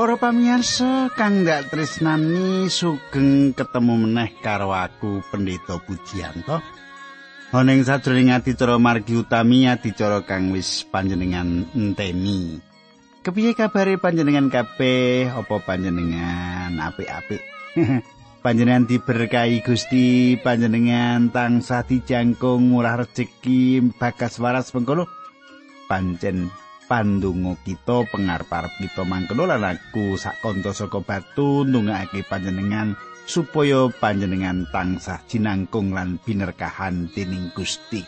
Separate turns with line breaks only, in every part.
Para pamirsa kang ndak tresnani sugeng ketemu meneh karo aku Pendeta Pujianto. Ana ing sadurunge adicara margi utami adicara kang wis panjenengan enteni. Kepiye kabare panjenengan kabeh? Apa panjenengan apik-apik? panjenengan diberkahi Gusti, panjenengan tansah dijangkung murah rejeki bagas waras mengkono. Pancen pandonga kita pengarep-arep kita mangkeno lan aku sak kanca saka batu ndongaake panjenengan supaya panjenengan tansah jinangkung lan binerkahan dening Gusti.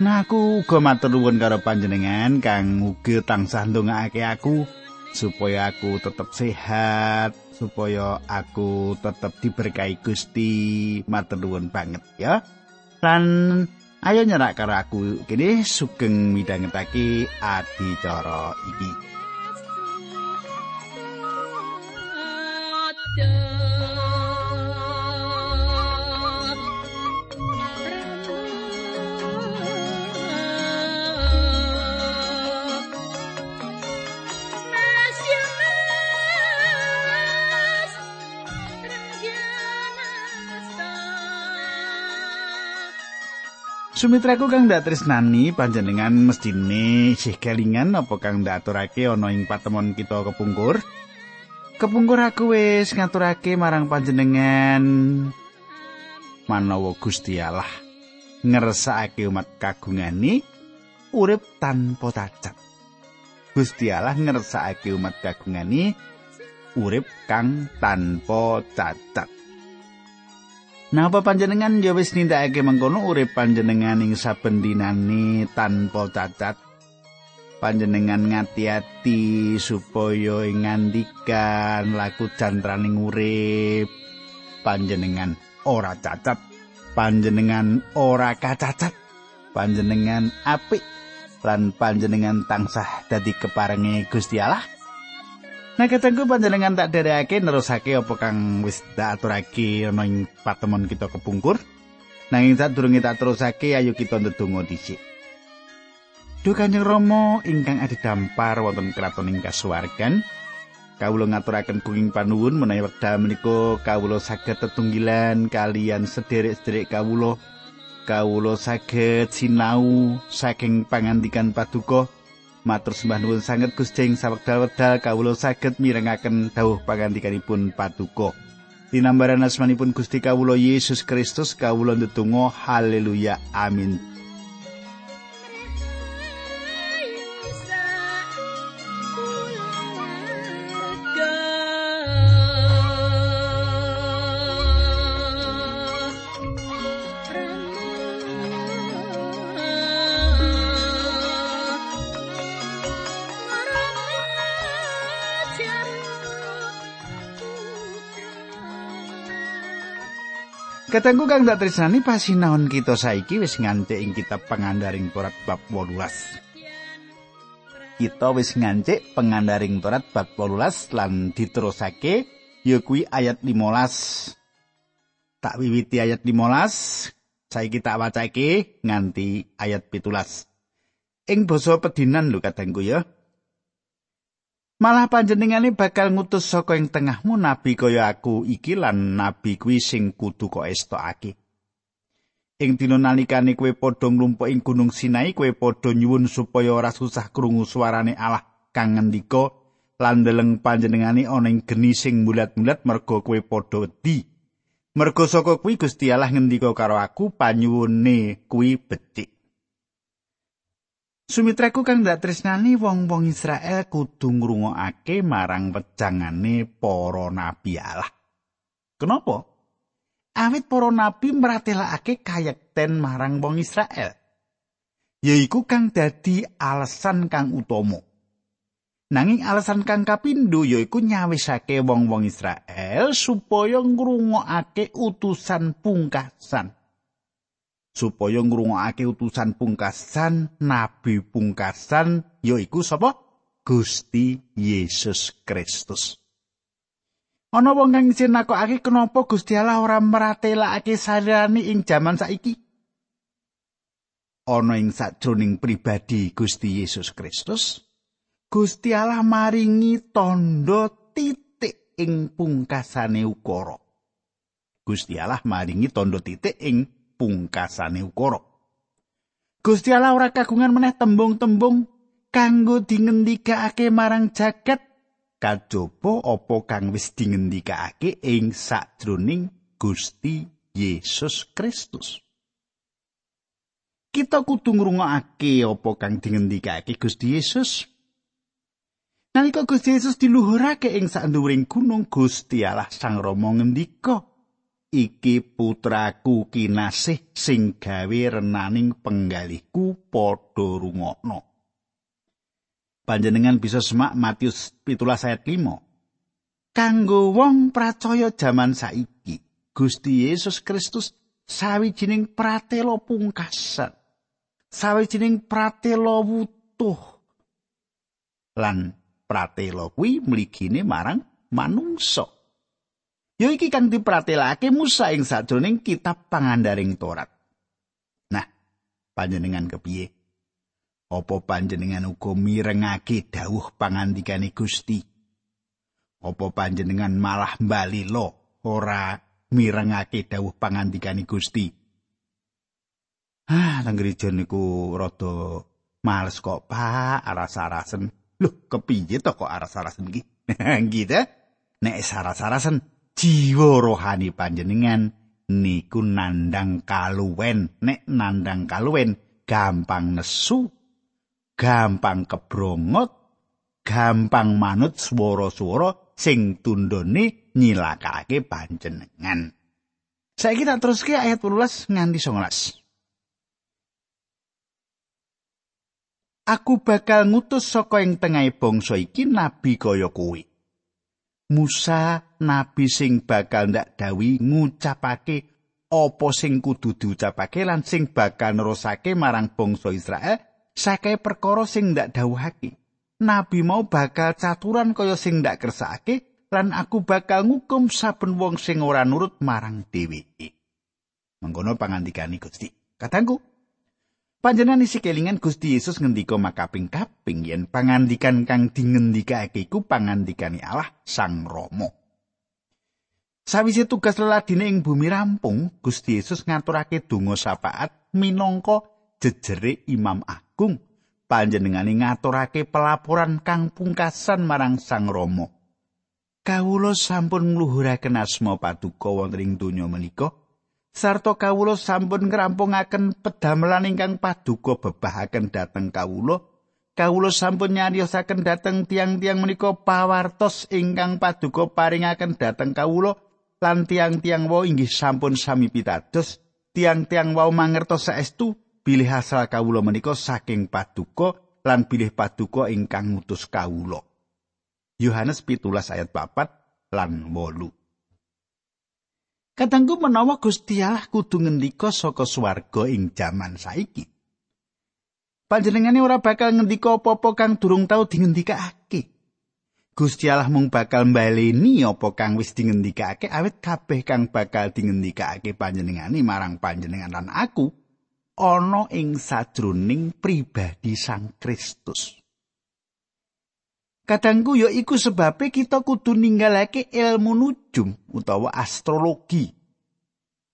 Nah aku uga matur nuwun karo panjenengan kang uga tansah ndongaake aku supaya aku tetap sehat, supaya aku tetap diberkahi Gusti. Matur nuwun banget ya. Lan Ayo nyerak karo aku kene sugeng midhangetake adicara iki. Sumitraku kang ndak tresnani panjenengan mestine isih kelingan apa kang aturake ana ing patemon kita kepungkur. Kepungkur aku wis ngaturake marang panjenengan manawa Gusti Allah ngersakake umat kagungane urip tanpa cacat. Gusti Allah ngersakake umat kagungane urip kang tanpa cacat. Napa panjenengan ya wis nindakake mengkono urip panjenengan ing saben dinane tanpa cacat? Panjenengan ngati-ati supaya ing ngandikan laku jantraning urip panjenengan ora cacat. Panjenengan ora kacacat. Panjenengan apik lan panjenengan tansah dadi keparenge Gusti Allah. Nah ketengku panjenengan tak dereake nerusake apa kang wis tak aturake ana ing patemon kita kepungkur. Nanging sadurunge tak terusake ayo kita ndedonga dhisik. Duh Kanjeng Rama ingkang adidampar wonten kraton ing kasuwargan. Kawula ngaturaken kuing panuwun menawi wekdal menika kawula saged tetunggilan kalian sederek-sederek kawula. Kawula saged sinau saking pangandikan paduka. Matur sembah nuwun sanget Gusti ing sawekdal-wekdal kawula saged mirengaken dawuh pangandikanipun Paduka. Dinambaran asmanipun Gusti kawula Yesus Kristus kawula ndedonga haleluya amin. Katengku kang tak tresnani pasinaon kita saiki wis ngancik ing kitab pengandaring Torat bab 18. Kita wis ngancik pengandaring Torat bab 18 lan diterusake ya kuwi ayat 15. Tak wiwiti ayat 15, saiki tak wacake nganti ayat 17. Ing basa pedinan lho katengku ya. Malah panjenengane bakal ngutus saka ing tengahmu nabi kaya aku iki lan nabi kuwi sing kudu kok estokake. Ing dina nalikane kowe padha nglumpuk ing Gunung Sinai, kowe padha nyuwun supaya ora susah krungu suarane Allah kang ngendika lan ndeleng panjenengane ana ing geni sing mulat-mulat merga kowe padha wedi. Merga saka kuwi Gusti Allah ngendika karo aku panyuwune kuwi becik. Sumitraku kang ndak tresnani wong-wong Israel kudu ngrungokake marang wejangane para nabi Allah. Kenapa? Awit para nabi mratelakake kayekten marang wong Israel. Yaiku kang dadi alasan kang utama. Nanging alasan kang kapindho yaiku nyawisake wong-wong Israel supaya ngrungokake utusan pungkasan. Supaya ngrungokake utusan pungkasan nabi pungkasan yaiku sapa Gusti Yesus Kristus. Ana wong kang isin nakokake kenapa Gusti Allah ora meratelakake sarani ing jaman saiki? Ana ing sajroning pribadi Gusti Yesus Kristus, Gusti Allah maringi tondo titik ing pungkasane ukara. Gusti Allah maringi tondo titik ing pungkasane ukara. Gusti Allah ora kagungan meneh tembung-tembung kanggo dingendikake marang jagat kajaba apa kang wis dingendikake ing sakjroning Gusti Yesus Kristus. Kita kudu ngrungokake apa kang dingendikake Gusti Yesus Nalika Gusti Yesus diluhurake ing sanduwuring gunung Gusti Allah Sang Rama ngendika, "Iki putraku kinasih sing gawe renaning penggalihku padha rungokno." Panjenengan bisa semak Matius 17 ayat 5. Kanggo wong percaya jaman saiki, Gusti Yesus Kristus sawijining pratela pungkasan. Sawijining pratela wutuh. Lan pratela kuwi mligine marang manungsa. Ya iki kang dipratelake Musa ing sajroning kitab pangandaring Torat. Nah, panjenengan kepiye? Apa panjenengan uga mirengake dawuh pangandikane Gusti? Apa panjenengan malah mbalilo ora mirengake dawuh pangandikane Gusti? Ah, nang niku rada males kok, Pak, aras-arasen. Loh, kepiye to kok aras-arasen iki? gitu. Nek saras-arasen jiwa rohani panjenengan niku nandang kaluwen. Nek nandang kaluwen gampang nesu, gampang kebrongot, gampang manut swara-swara sing tundone nyilakake panjenengan. Saiki tak teruske ayat 18 nganti 19. aku bakal ngutus saka ing tengahing bangsa iki nabi kaya kuwi. Musa nabi sing bakal ndak dawi ngucapake apa sing kudu diucapake lan sing bakal nerusake marang bangsa Israel sakai perkara sing ndak dawuhake. Nabi mau bakal caturan kaya sing ndak kersake lan aku bakal ngukum saben wong sing ora nurut marang dheweke. Mengkono pangandikane Gusti. Katangku, Panjenengan isi kelingan Gusti Yesus ngendika makaping-kaping yen pangandikan kang dingendikake iku pangandikane Allah Sang Rama. Sawise tugas leladine ing bumi rampung, Gusti Yesus ngaturake donga syafaat minangka jejere Imam Agung. Panjenengane ngaturake pelaporan kang pungkasan marang Sang Rama. Kawula sampun ngluhuraken asma paduka wonten ing donya menika. Sarta kawula sampun ngrampungaken pedamelan ingkang paduka bebahaken dhateng kawula. Kawula sampun nyariosaken dhateng tiang-tiang menika pawartos ingkang paduka paringaken dhateng kawula lan tiang-tiang wau inggih sampun sami pitados. Tiang-tiang wau mangertos saestu bilih asal kawula menika saking paduka lan bilih paduka ingkang ngutus kawula. Yohanes 17 ayat 4 lan 8 Kadangku menawa Gusti Allah kudu ngendika saka swarga ing jaman saiki. Panjenengane ora bakal ngendika apa-apa kang durung tau dingendikake. Gusti Allah mung bakal mbaleni apa kang wis dingendikake awit kabeh kang bakal dingendikake panjenengane marang panjenengan lan aku ana ing sajroning pribadi Sang Kristus. Kadangku ya iku sebabe kita kudu ninggalake ilmu nujum utawa astrologi.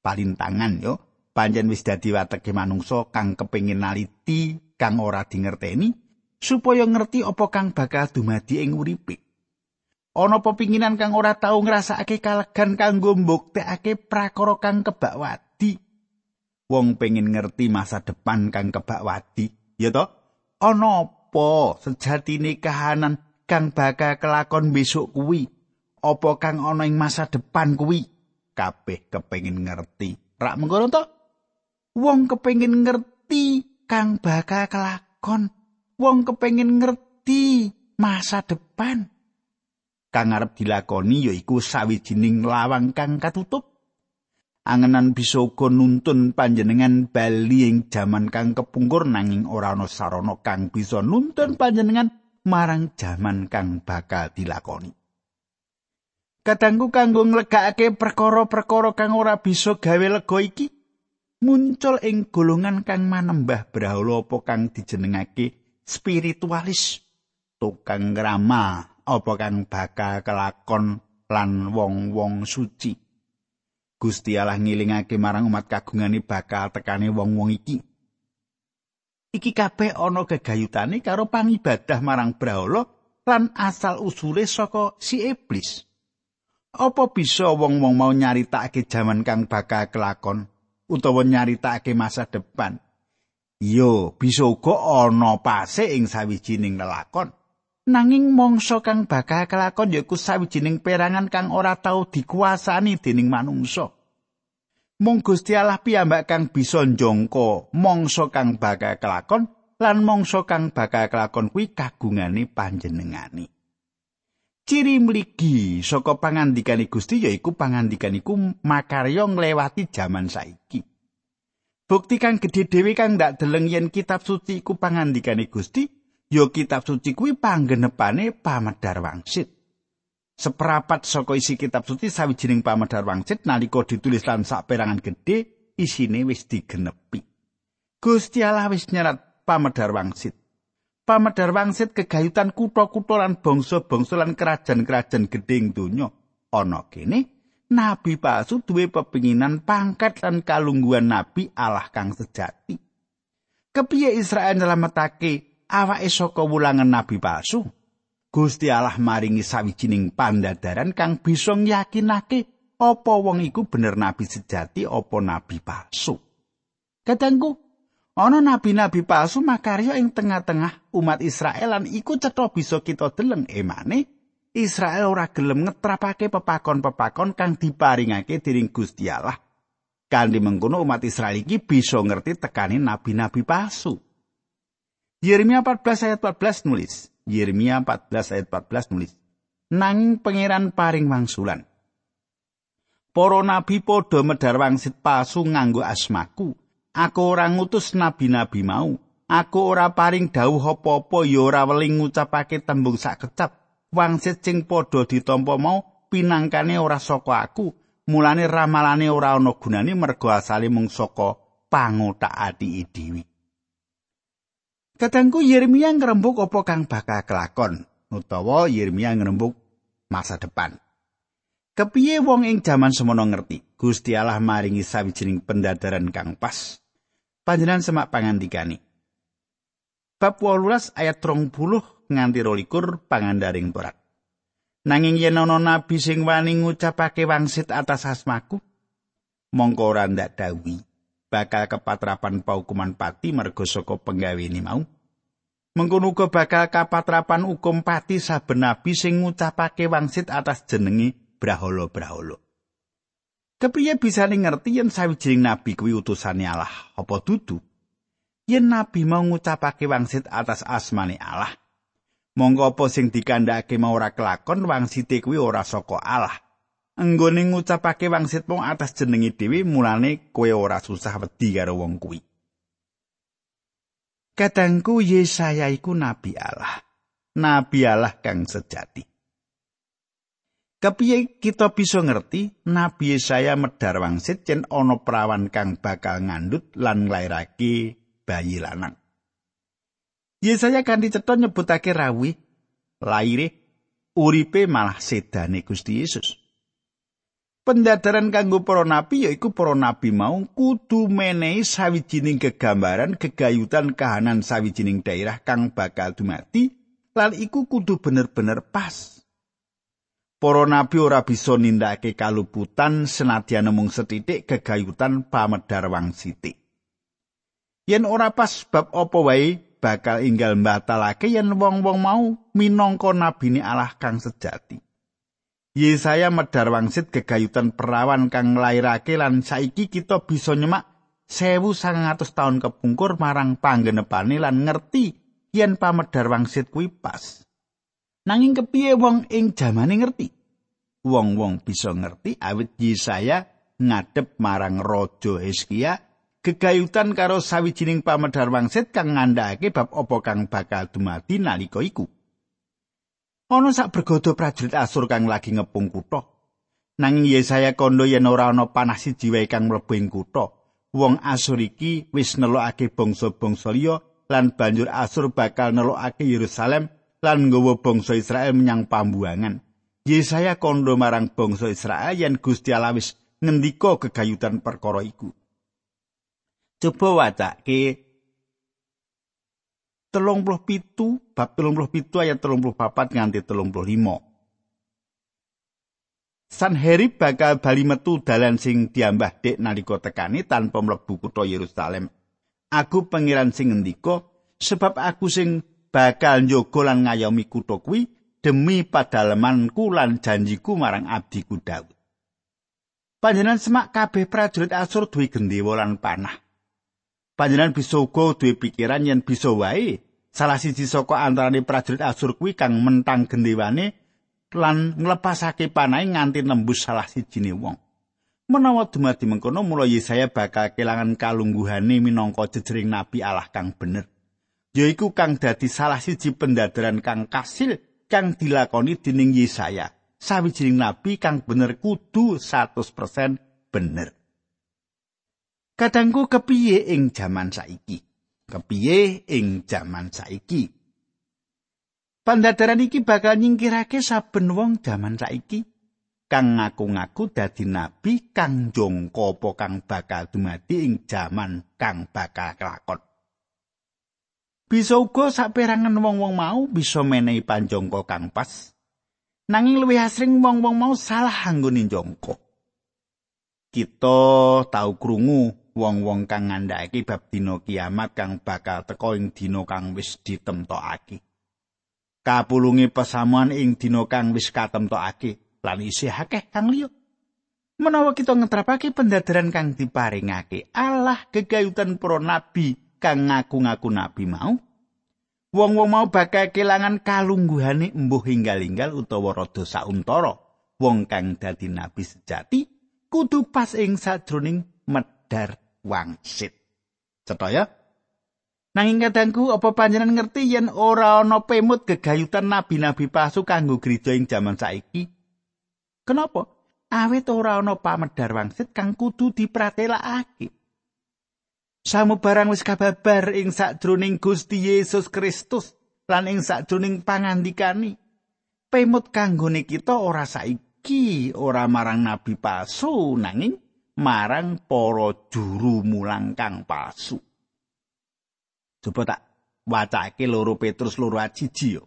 Palintangan yo, panjen wis dadi wateke manungsa kang kepengin naliti, kang ora dingerteni supaya ngerti apa kang bakal dumadi ing uripe. Ana pepinginan kang ora tau ngrasakake kalegan kanggo mbuktekake prakara kang kebak wadi. Wong pengin ngerti masa depan kang kebak wadi, ya to? Ana apa sejatine kahanan kang bakal kelakon besok kuwi? Apa kang ana ing masa depan kuwi? Kabeh kepengin ngerti. Rak mengkono to? Wong kepengin ngerti kang bakal kelakon. Wong kepengin ngerti masa depan. Kang arep dilakoni yaiku sawijining lawang kang katutup. Angenan bisa uga nuntun panjenengan bali ing jaman kang kepungkur nanging ora ana sarana kang bisa nuntun panjenengan marang jaman kang bakal dilakoni. Kadangku kanggo nglegakake perkara-perkara kang ora bisa gawe lega iki muncul ing golongan kang manembah brahala apa kang dijenengake spiritualis. tukang rama apa kang bakal kelakon lan wong-wong suci. Gusti Allah ngilingake marang umat kagungane bakal tekane wong-wong iki. Iki kabeh ana gegayutane karo pangibadah marang Brahala lan asal usule saka si iblis. Apa bisa wong-wong mau nyaritakake jaman kang bakal kelakon utawa nyaritakake masa depan? Yo, bisa uga ana pase ing sawijining lelakon. Nanging mangsa kang bakal kelakon yaiku sawijining perangan kang ora tau dikuasani dening manungsa. Mung Gusti Allah piyambak kang bisa njangka mangsa kang bakal kelakon lan mangsa kang bakal kelakon kuwi kagungane panjenengane. Ciri mligi saka pangandikane Gusti yaiku pangandikan iku makarya nglewati jaman saiki. Bukti kang gedhe dhewe kang ndak deleng yen kitab suci iku pangandikane Gusti ya kitab suci kuwi panggenepane pamedar wangsit. Seperapat saka isi kitab suci sawijining pamedar wangsit nalika ditulis lan saperangan gedhe isine wis digenepi. Gusti Allah wis nyerat pamedar wangsit. Pamedar wangsit kegayutan kutha-kutha lan bangsa-bangsa lan kerajaan-kerajaan gedhe donya ana kene. Nabi palsu duwe pepinginan pangkat lan kalungguhan nabi Allah kang sejati. Kepiye Israel nyelametake awake saka wulangan nabi palsu. Gusti Allah maringi sawijining pandadaran kang bisa yakinake apa wong iku bener nabi sejati apa nabi palsu. Kadangku, ana nabi-nabi palsu makarya ing tengah-tengah umat Israel lan iku cetha bisa kita deleng emane Israel ora gelem ngetrapake pepakon-pepakon kang diparingake dening Gusti Allah. Kanthi mengkono umat Israel iki bisa ngerti tekane nabi-nabi palsu. Yeremia 14 ayat 14 nulis. Yeremia 14 ayat 14 nulis. Nanging pangeran paring wangsulan. Para nabi padha medhar wangsit palsu nganggo asmaku. Aku ora ngutus nabi-nabi mau. Aku ora paring dawuh apa-apa ya ora weling ngucapake tembung sak kecap. Wangsit sing padha ditampa mau pinangkane ora saka aku. Mulane ramalane ora ana gunane mergo asale mung saka pangotak ati dhewe. Kadangku Yeremia ngrembug apa kang bakal kelakon utawa Yeremia ngrembug masa depan. Kepiye wong ing jaman semono ngerti Gusti Allah maringi sawijining pendadaran kang pas. Panjenengan semak pangandikane. Bab 18 ayat 30 nganti 22 pangandaring Torat. Nanging yen ana nabi sing wani ngucapake wangsit atas asmaku, mongko ora ndak dawi bakal kepatrapan paukuman pati mergo saka penggawene mau. Mengkono uga bakal kapatrapan hukum pati saben nabi sing ngucapake wangsit atas jenenge Brahala-brahala. Kepiye bisa ngerti yen sawijining nabi kuwi utusane Allah apa dudu? Yen nabi mau ngucapake wangsit atas asmane Allah, monggo apa sing dikandhake mau ora kelakon wangsite kuwi ora saka Allah. Enggone ngucapake wangsit mung atas jenenge dhewe mulane kowe ora susah wedi karo wong kuwi. Kadangku Yesaya iku nabi Allah. Nabi Allah kang sejati. Kepiye kita bisa ngerti Nabi Yesaya medhar wangsit yen ana prawan kang bakal ngandut lan nglairake bayi lanang. Yesaya kan dicetha nyebutake rawi laire uripe malah sedane Gusti Yesus. Pendadaran kanggo para nabi yaiku para nabi mau kudu menehi sawijining kegambaran kegayutan kahanan sawijining daerah kang bakal dumati lan iku kudu bener-bener pas. Para nabi ora bisa nindakake kaluputan senadyan mung setitik kegayutan pamedar wangsiti. Yen ora pas bab apa wae bakal inggal mbatalake yen wong-wong mau minangka nabine Allah kang sejati. Yesaya medhar wangsit gegayutan perawan kang nglairake lan saiki kita bisa nyemak 1900 tahun kepungkur marang panggenepane lan ngerti yen pamedhar wangsit kuwi pas. Nanging kepiye wong ing jamane ngerti? Wong-wong bisa ngerti awit Yesaya ngadep marang Raja Hizkia gegayutan karo sawijining pamedhar wangsit kang ngandhakake bab apa kang bakal dumati nalika iku. Ana sak bergodo prajurit asur kang lagi ngepung kutha nanging Yesaya kondo yen ora ana panah siji wae kang mlebu ing kutha wong asur iki wis nelokake bangsa-bangsa liya lan banjur asur bakal nelokake Yerusalem lan nggawa bangsa Israel menyang pambuangan. Yesaya kondo marang bangsa Israel yen Gusti Allah wis ngendika gegayutan perkara iku. Coba wacake telung puluh pitu, bab telung puluh pitu ayat telung puluh papat nganti telung puluh lima. Sanherib bakal bali metu dalan sing diambah dek nalika tekani tanpa mlebu kutha Yerusalem. Aku pangeran sing ngendika sebab aku sing bakal njogo lan ngayomi kutha kuwi demi padalemanku lan janjiku marang abdiku Daud. Panjenengan semak kabeh prajurit Asur duwe gendewa lan panah. Panjenengan bisa uga duwe pikiran yen bisa wae salah siji saka antarane prajurit Asur kuwi kang mentang gendewane lan nglepasake panahe nganti nembus salah sijine wong. Menawa dumadi mengkono mula Yesaya bakal kelangan kalungguhane minangka jejering nabi Allah kang bener. Yaiku kang dadi salah siji pendadaran kang kasil kang dilakoni dening Yesaya. Sawijining nabi kang bener kudu 100% bener. Kadangku kepiye ing jaman saiki? kepiye ing jaman saiki. Pandadaran iki bakal nyingkirake saben wong jaman saiki kang ngaku-ngaku dadi nabi kang jongko apa kang bakal dumadi ing jaman kang bakal kelakon. Bisa uga saperangan wong-wong mau bisa menehi panjongko kang pas. Nanging luwih asring wong-wong mau salah anggone jongko. Kita tau krungu wong-wong kang ngandhakake bab dina kiamat kang bakal teka ing dina kang wis ditemtokake. Kapulunge pesamuan ing dina kang wis katemtokake lan isih akeh kang liya. Menawa kita ngetrapake pendadaran kang diparingake Allah gegayutan para nabi kang ngaku-ngaku nabi mau, wong-wong mau bakal kelangan kalungguhane embuh hinggal-hinggal utawa rada sauntara. Wong kang dadi nabi sejati kudu pas ing sadroning medar wangsit. Cetha Nanging kadangku apa panjenengan ngerti yen ora ana pemut gegayutan nabi-nabi palsu kanggo gereja ing jaman saiki? Kenapa? Awit ora ana pamedar wangsit kang kudu dipratelakake. Samu barang wis kababar ing sakjroning Gusti Yesus Kristus lan ing sakjroning pangandikani. Pemut kanggone kita ora saiki, ora marang nabi palsu nanging marang para juru mulang kang palsu. Coba tak wacake loro Petrus loro ajiji yo.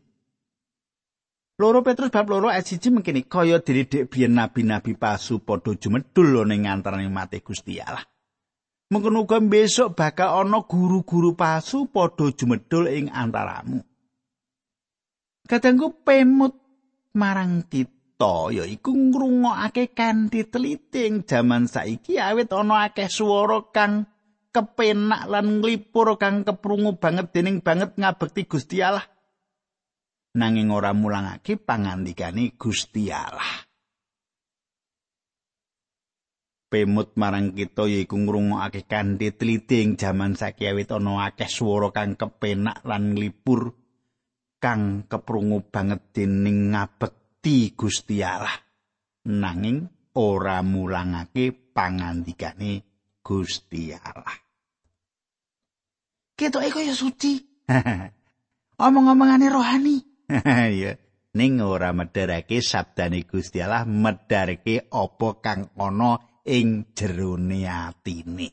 Loro Petrus bab loro ajiji mengkini kaya diri biyen nabi-nabi palsu padha jumedul ning antarané mate Gusti Allah. Mengkono besok bakal ana guru-guru palsu padha jumedul ing antaramu. Kadangku pemut marang kita kita yaiku ngrungokake kanthi teliti ing jaman saiki awit ana akeh swara kang kepenak lan nglipur kang keprungu banget. Dening banget ngabekti Gusti Allah. Nanging ora mulangake pangandikane Gusti Allah. Pemut marang kita yaiku ngrungokake kanthi teliti ing jaman saiki awit ana akeh swara kang kepenak lan nglipur kang keprungu banget dening ngabek ngerti Gusti Allah nanging ora mulangake pangandikane Gusti Allah. Ketoke kaya suci. Omong-omongane rohani. ya, ning ora medharake sabdane Gusti Allah medharake apa kang ana ing jerone atine.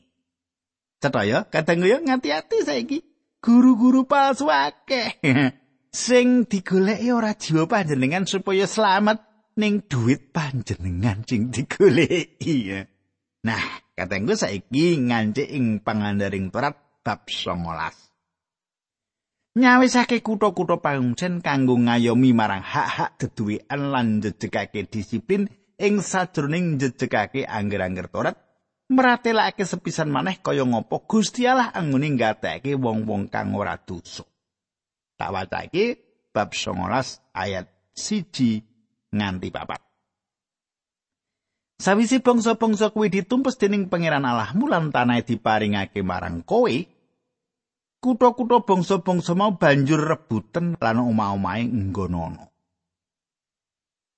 Cetha ya, kadang ya ngati-ati saiki guru-guru palsu akeh. sing digoleki ora jiwa panjenengan supaya selamat ning duit panjenengan sing digoleki. Nah, katengku saiki ngancik ing pangandaring Torat bab 19. Nyawisake kutha-kutha pangungsen kanggo ngayomi marang hak-hak deduwean lan jejegake disiplin ing sajroning jejegake angger-angger Torat meratelake sepisan maneh kaya ngopo Gusti Allah anggone nggateke wong-wong kang ora dosa. Tak wacake bab 19 ayat siji nganti papat. Sawisi bangsa-bangsa kuwi ditumpes dening pangeran Allah mulan tanah diparingake marang kowe, kutha-kutha bangsa-bangsa mau banjur rebutan lan omah-omahe nggonono.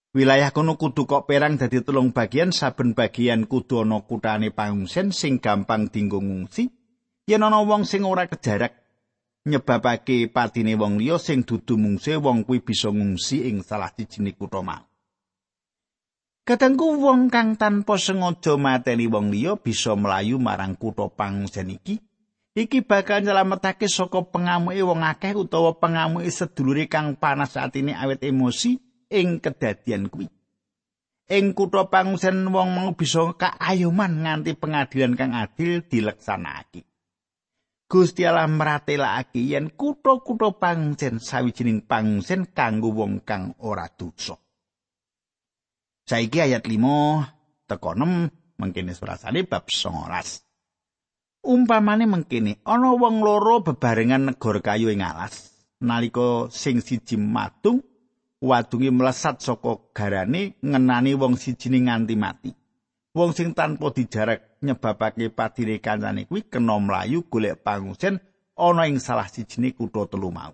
Wilayah kono kudu kok perang dadi telung bagian saben bagian kudu ana kutane pangungsen sing gampang dinggo ngungsi yen ana wong sing ora kejarak nyebabake patine wong liya sing dudu mungse wong kuwi bisa ngungsi ing salah sijine kutha mau. Kadangku wong kang tanpa sengaja mateni wong liya bisa melayu marang kutha pangungsian iki. Iki bakal nyelametake saka pengamuke wong akeh utawa pengamuke sedulure kang panas atine awet emosi ing kedadian kuwi. Ing kutha pangungsian wong mau bisa kaayoman nganti pengadilan kang adil dileksanakake. Gusti Allah maratelake yen kutha-kutha pangsen sawijining pangsen kanggo wong kang ora dosa. Saiki ayat 5 teko 6 mengkene surasane bab 19. Umpamane mengkene ana wong loro bebarengan negor kayu ing alas nalika sing siji matung wadunge mlesat saka garane ngenani wong siji nganti mati. Wong sing tanpa dijarak nyebabake padine kancane kuwi kena mlayu golek pangungsen ana ing salah sijine kutha telu mau.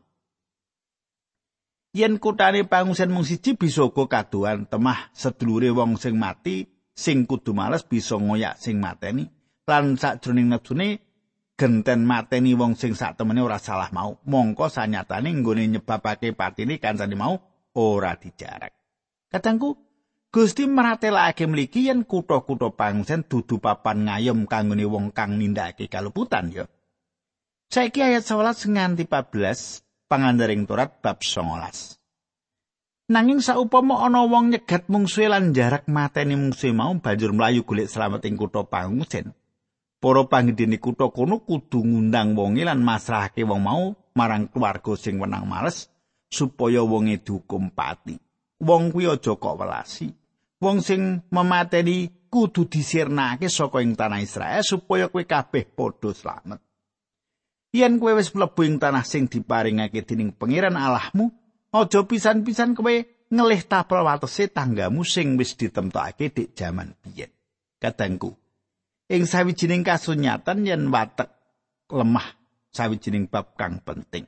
Yen kutane pangungsen mung siji bisa uga kaduan temah sedulure wong sing mati sing kudu males bisa ngoyak sing mateni lan sakjroning nepsune genten mateni wong sing sak temene ora salah mau mongko sanyatane nggone nyebabake patine kancane mau ora dijarak. Katangku Gusti maratelake mliki yen kutha-kutha pangsen dudu papan ngayem kanggone wong kang nindakake kaluputan ya. Saiki ayat 11 nganti 14 pangandaring Torat bab 19. Nanging saupama ana wong nyegat mungsuhe lan jarak mateni mungsuhe mau banjur mlayu golek slamet ing kutha pangsen. Para panggedene kutha kono kudu ngundang wonge lan masrahake wong mau marang keluarga sing wenang males supaya wonge dihukum pati. Wong kuwi aja kok welasi. Wong sing memateni kudu disirnake saka ing tanah Israel supaya kowe kabeh padha slamet. Yen kowe wis mlebu ing tanah sing diparingake dening Pangeran Allahmu, aja pisan-pisan kowe ngelih tapel watese tanggamu sing wis ditemtokake dik jaman biyen. Kadangku, ing sawijining kasunyatan yen watek lemah sawijining bab kang penting.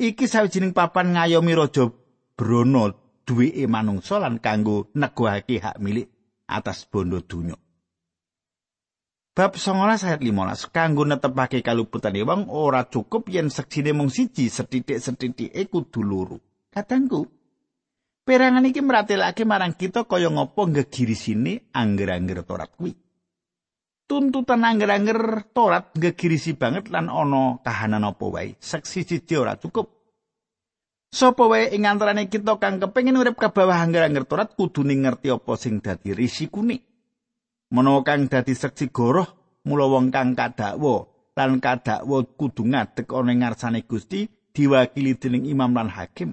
Iki sawijining papan ngayomi raja Brono duweke manungsa lan kanggo negohake hak milik atas bondo donya. Bab 19 ayat 15 kanggo netepake kaluputan wong ora cukup yen seksine mung siji sethithik-sethithike kudu loro. Katangku perangan iki meratelake marang kita kaya ngopo ngegirisine angger-angger Torat kuwi. Tuntutan angger-angger Torat ngegirisi banget lan ana kahanan apa wae. Seksi siji ora cukup. Sapa wae ing antarané kita kang kepengin urip ka bawah angger-angger Torat kudu ngerti apa sing dadi risikune. Menawa kang dadi seksi goroh mula wong kang kadakwa lan kadakwa kudu ngadeg ana ngarsane Gusti diwakili dening imam lan hakim.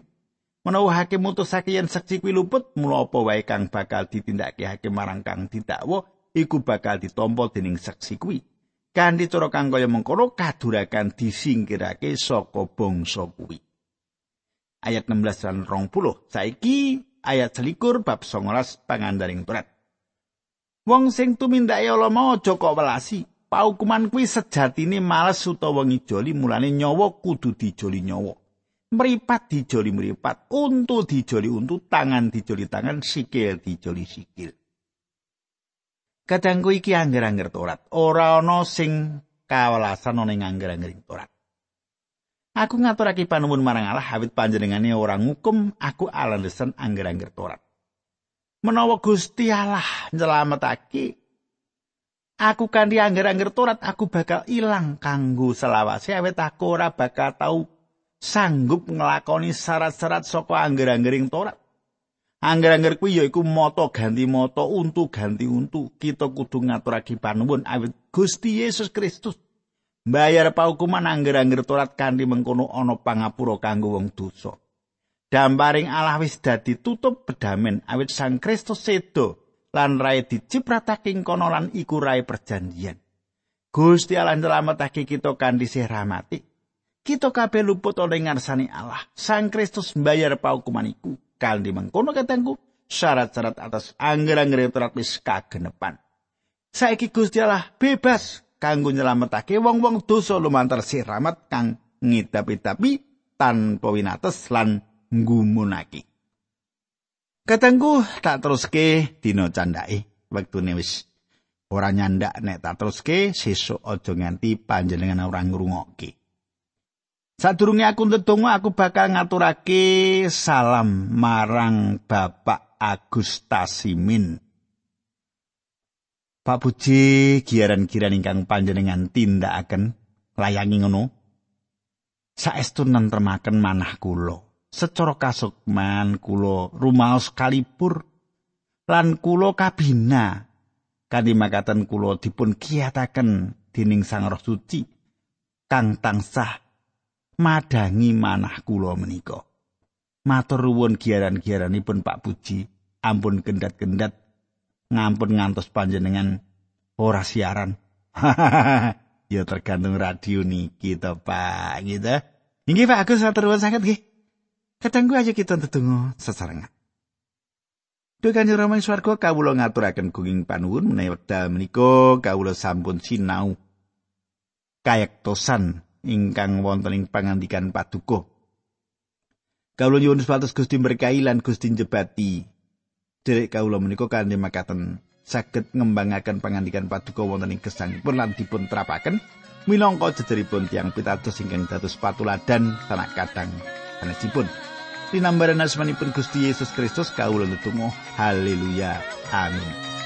Menawa hakim mutusake yen seksi kuwi luput mula apa wae kang bakal ditindakake hakim marang kang didakwa iku bakal ditampa dening seksi kuwi. Kanthi cara kang kaya mengkono kadurakan disingkirake saka bangsa kuwi. Ayat 16 lan 20. Saiki ayat selikur bab 19 pangandaring Torat. Wong sing tumindake ala mau aja kok welasi. Paukuman kuwi sejatine males utawa ngijoli mulane nyawa kudu dijoli nyawa. Meripat dijoli meripat, untu dijoli untu, tangan dijoli tangan, sikil dijoli sikil. Kadangku iki angger-angger Torat. Ora ana sing kawelasan ana ing angger-angger Torat. Aku ngaturake panuwun marang Allah awit panjenengane ora ngukum aku alandesan angger-angger Torat. Menawa Gusti Allah nyelametake aku kanthi angger-angger Torat aku bakal ilang kanggo selawase awit aku ora bakal tau sanggup nglakoni syarat-syarat saka angger-anggering Torat. Angger-angger kuwi yaiku moto ganti moto, untu ganti untu. Kita kudu ngaturake panuwun awit Gusti Yesus Kristus Bayar paukuman angger-angger torat kanthi mengkono ana pangapura kanggo wong dosa. Damparing Allah wis dadi tutup pedamen awit Sang Kristus sedo lan rae dicipratake kono lan iku rae perjanjian. Gusti Allah nyelametake kita kanthi sih rahmati. Kita kabeh luput oleh ngarsani Allah. Sang Kristus mbayar paukuman iku. Kanthi mengkono katangku syarat-syarat atas angger-angger torat wis kagenepan. Saiki Gusti Allah bebas kanggo nyelametake wong-wong dosa lumantar sih rahmat kang ngidapi-dapi tanpa winates lan nggumunake. Katanggu tak teruske dina candake wektune wis ora nyandak nek tak teruske sesuk aja nganti panjenengan ora ngrungokke. Sadurunge aku ndedonga aku bakal ngaturake salam marang Bapak Agustasimin. Pak Puji giaran-giran ingkang panjenengan tindakaken layangi ngono. Saestu nentremaken manah kula. Secara kasukman kula rumaos kalipur lan kula kabina kanthi makaten kula dipun kiyataken dening Sang Roh Suci kang tansah madangi manah kula menika. Matur nuwun giaran-giaranipun Pak Puji, ampun gendat-gendat ngampun ngantos panjenengan ora siaran. ya tergantung radio niki to Pak gitu. Inggih Pak Agus matur nuwun sanget nggih. Kadang aja kita tetunggu sesarengan. Duh kanjeng Rama swarga kawula ngaturaken gunging panuwun menawi wekdal menika kawula sampun sinau kayektosan ingkang wonten ing pangandikan paduka. Kawula nyuwun supados Gusti berkahi lan Gusti njebati derek kawula menika kanthi makaten saged ngembangaken pangandikan paduka wonten ing gesangipun lan dipun terapaken minangka jejeripun tiang pitados ingkang dados patuladan sanak kadang sanesipun. Dinambaran asmanipun Gusti Yesus Kristus kawula netunggal haleluya amin